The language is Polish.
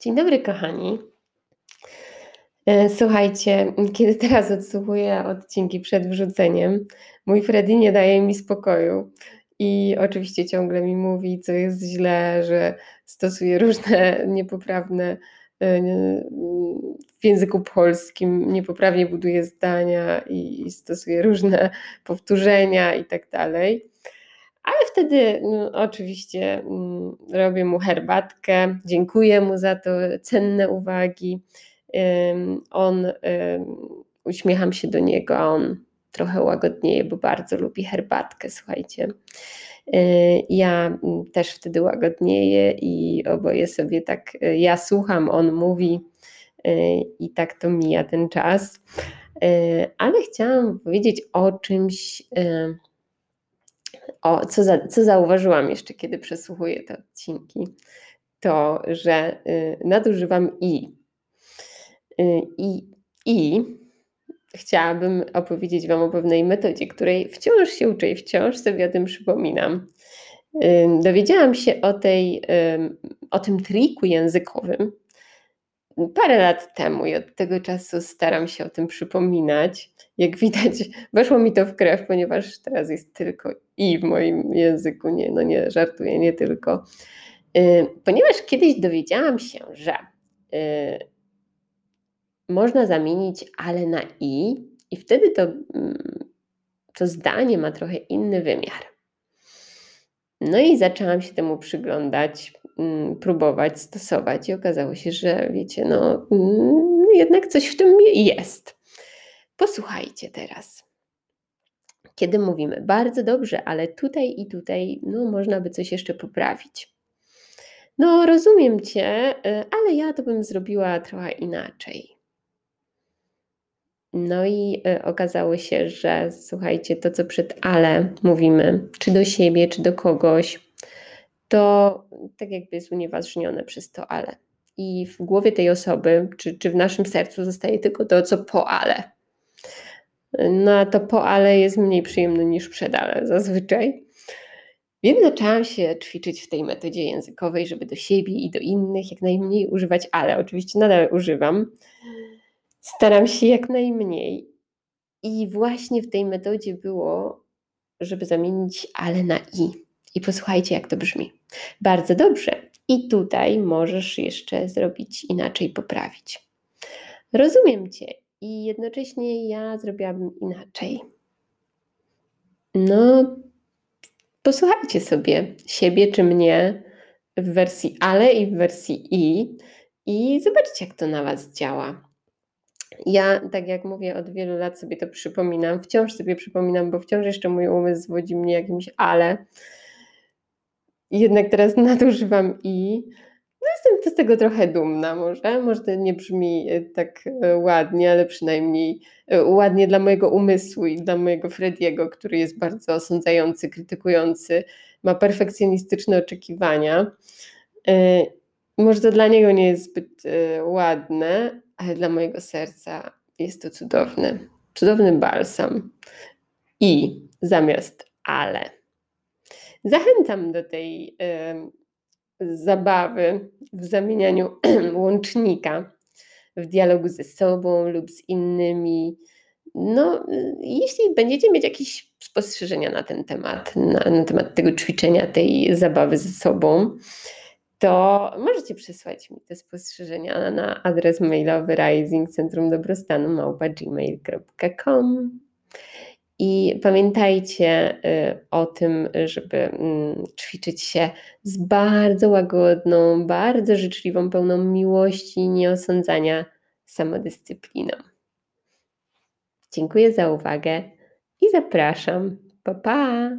Dzień dobry, kochani. E, słuchajcie, kiedy teraz odsłuchuję odcinki przed wrzuceniem, mój Freddy nie daje mi spokoju i oczywiście ciągle mi mówi, co jest źle, że stosuje różne niepoprawne e, w języku polskim, niepoprawnie buduje zdania i stosuje różne powtórzenia i tak dalej. Ale wtedy no, oczywiście mm, robię mu herbatkę, dziękuję mu za to, cenne uwagi. On, uśmiecham się do niego, a on trochę łagodnieje, bo bardzo lubi herbatkę, słuchajcie. E, ja mm, też wtedy łagodnieję i oboje sobie tak, e, ja słucham, on mówi e, i tak to mija ten czas. Ale chciałam powiedzieć o czymś, o, co, za, co zauważyłam jeszcze, kiedy przesłuchuję te odcinki, to, że y, nadużywam i. Y, I, I chciałabym opowiedzieć Wam o pewnej metodzie, której wciąż się uczę i wciąż sobie o tym przypominam. Y, dowiedziałam się o, tej, o tym triku językowym parę lat temu i od tego czasu staram się o tym przypominać. Jak widać, weszło mi to w krew, ponieważ teraz jest tylko i w moim języku, nie, no nie żartuję, nie tylko. Y, ponieważ kiedyś dowiedziałam się, że y, można zamienić ale na i i wtedy to, mm, to zdanie ma trochę inny wymiar. No i zaczęłam się temu przyglądać, próbować, stosować i okazało się, że wiecie, no mm, jednak coś w tym jest. Posłuchajcie teraz. Kiedy mówimy bardzo dobrze, ale tutaj i tutaj, no można by coś jeszcze poprawić. No rozumiem cię, y, ale ja to bym zrobiła trochę inaczej. No i y, okazało się, że słuchajcie, to co przed ale mówimy, czy do siebie, czy do kogoś, to tak jakby jest unieważnione przez to ale. I w głowie tej osoby, czy, czy w naszym sercu zostaje tylko to, co po ale. No a to po ale jest mniej przyjemne niż przed ale zazwyczaj. Więc zaczęłam się ćwiczyć w tej metodzie językowej, żeby do siebie i do innych jak najmniej używać ale. Oczywiście nadal używam. Staram się jak najmniej. I właśnie w tej metodzie było, żeby zamienić ale na i. I posłuchajcie, jak to brzmi. Bardzo dobrze. I tutaj możesz jeszcze zrobić inaczej, poprawić. Rozumiem Cię i jednocześnie ja zrobiłabym inaczej. No, posłuchajcie sobie siebie czy mnie w wersji ale i w wersji i i zobaczcie, jak to na Was działa. Ja, tak jak mówię, od wielu lat sobie to przypominam, wciąż sobie przypominam, bo wciąż jeszcze mój umysł zwodzi mnie jakimś ale. Jednak teraz nadużywam i no jestem z tego trochę dumna może. Może to nie brzmi e, tak e, ładnie, ale przynajmniej e, ładnie dla mojego umysłu i dla mojego Frediego, który jest bardzo osądzający, krytykujący, ma perfekcjonistyczne oczekiwania. Może to dla niego nie jest zbyt ładne, ale dla mojego serca jest to cudowny, cudowny balsam. I zamiast ale. Zachęcam do tej zabawy w zamienianiu łącznika w dialogu ze sobą lub z innymi. No, jeśli będziecie mieć jakieś spostrzeżenia na ten temat, na, na temat tego ćwiczenia, tej zabawy ze sobą, to możecie przysłać mi te spostrzeżenia na adres mailowy risingcentrumdobrostanu.gmail.com i pamiętajcie y, o tym, żeby mm, ćwiczyć się z bardzo łagodną, bardzo życzliwą, pełną miłości i nieosądzania samodyscypliną. Dziękuję za uwagę i zapraszam. Pa, pa!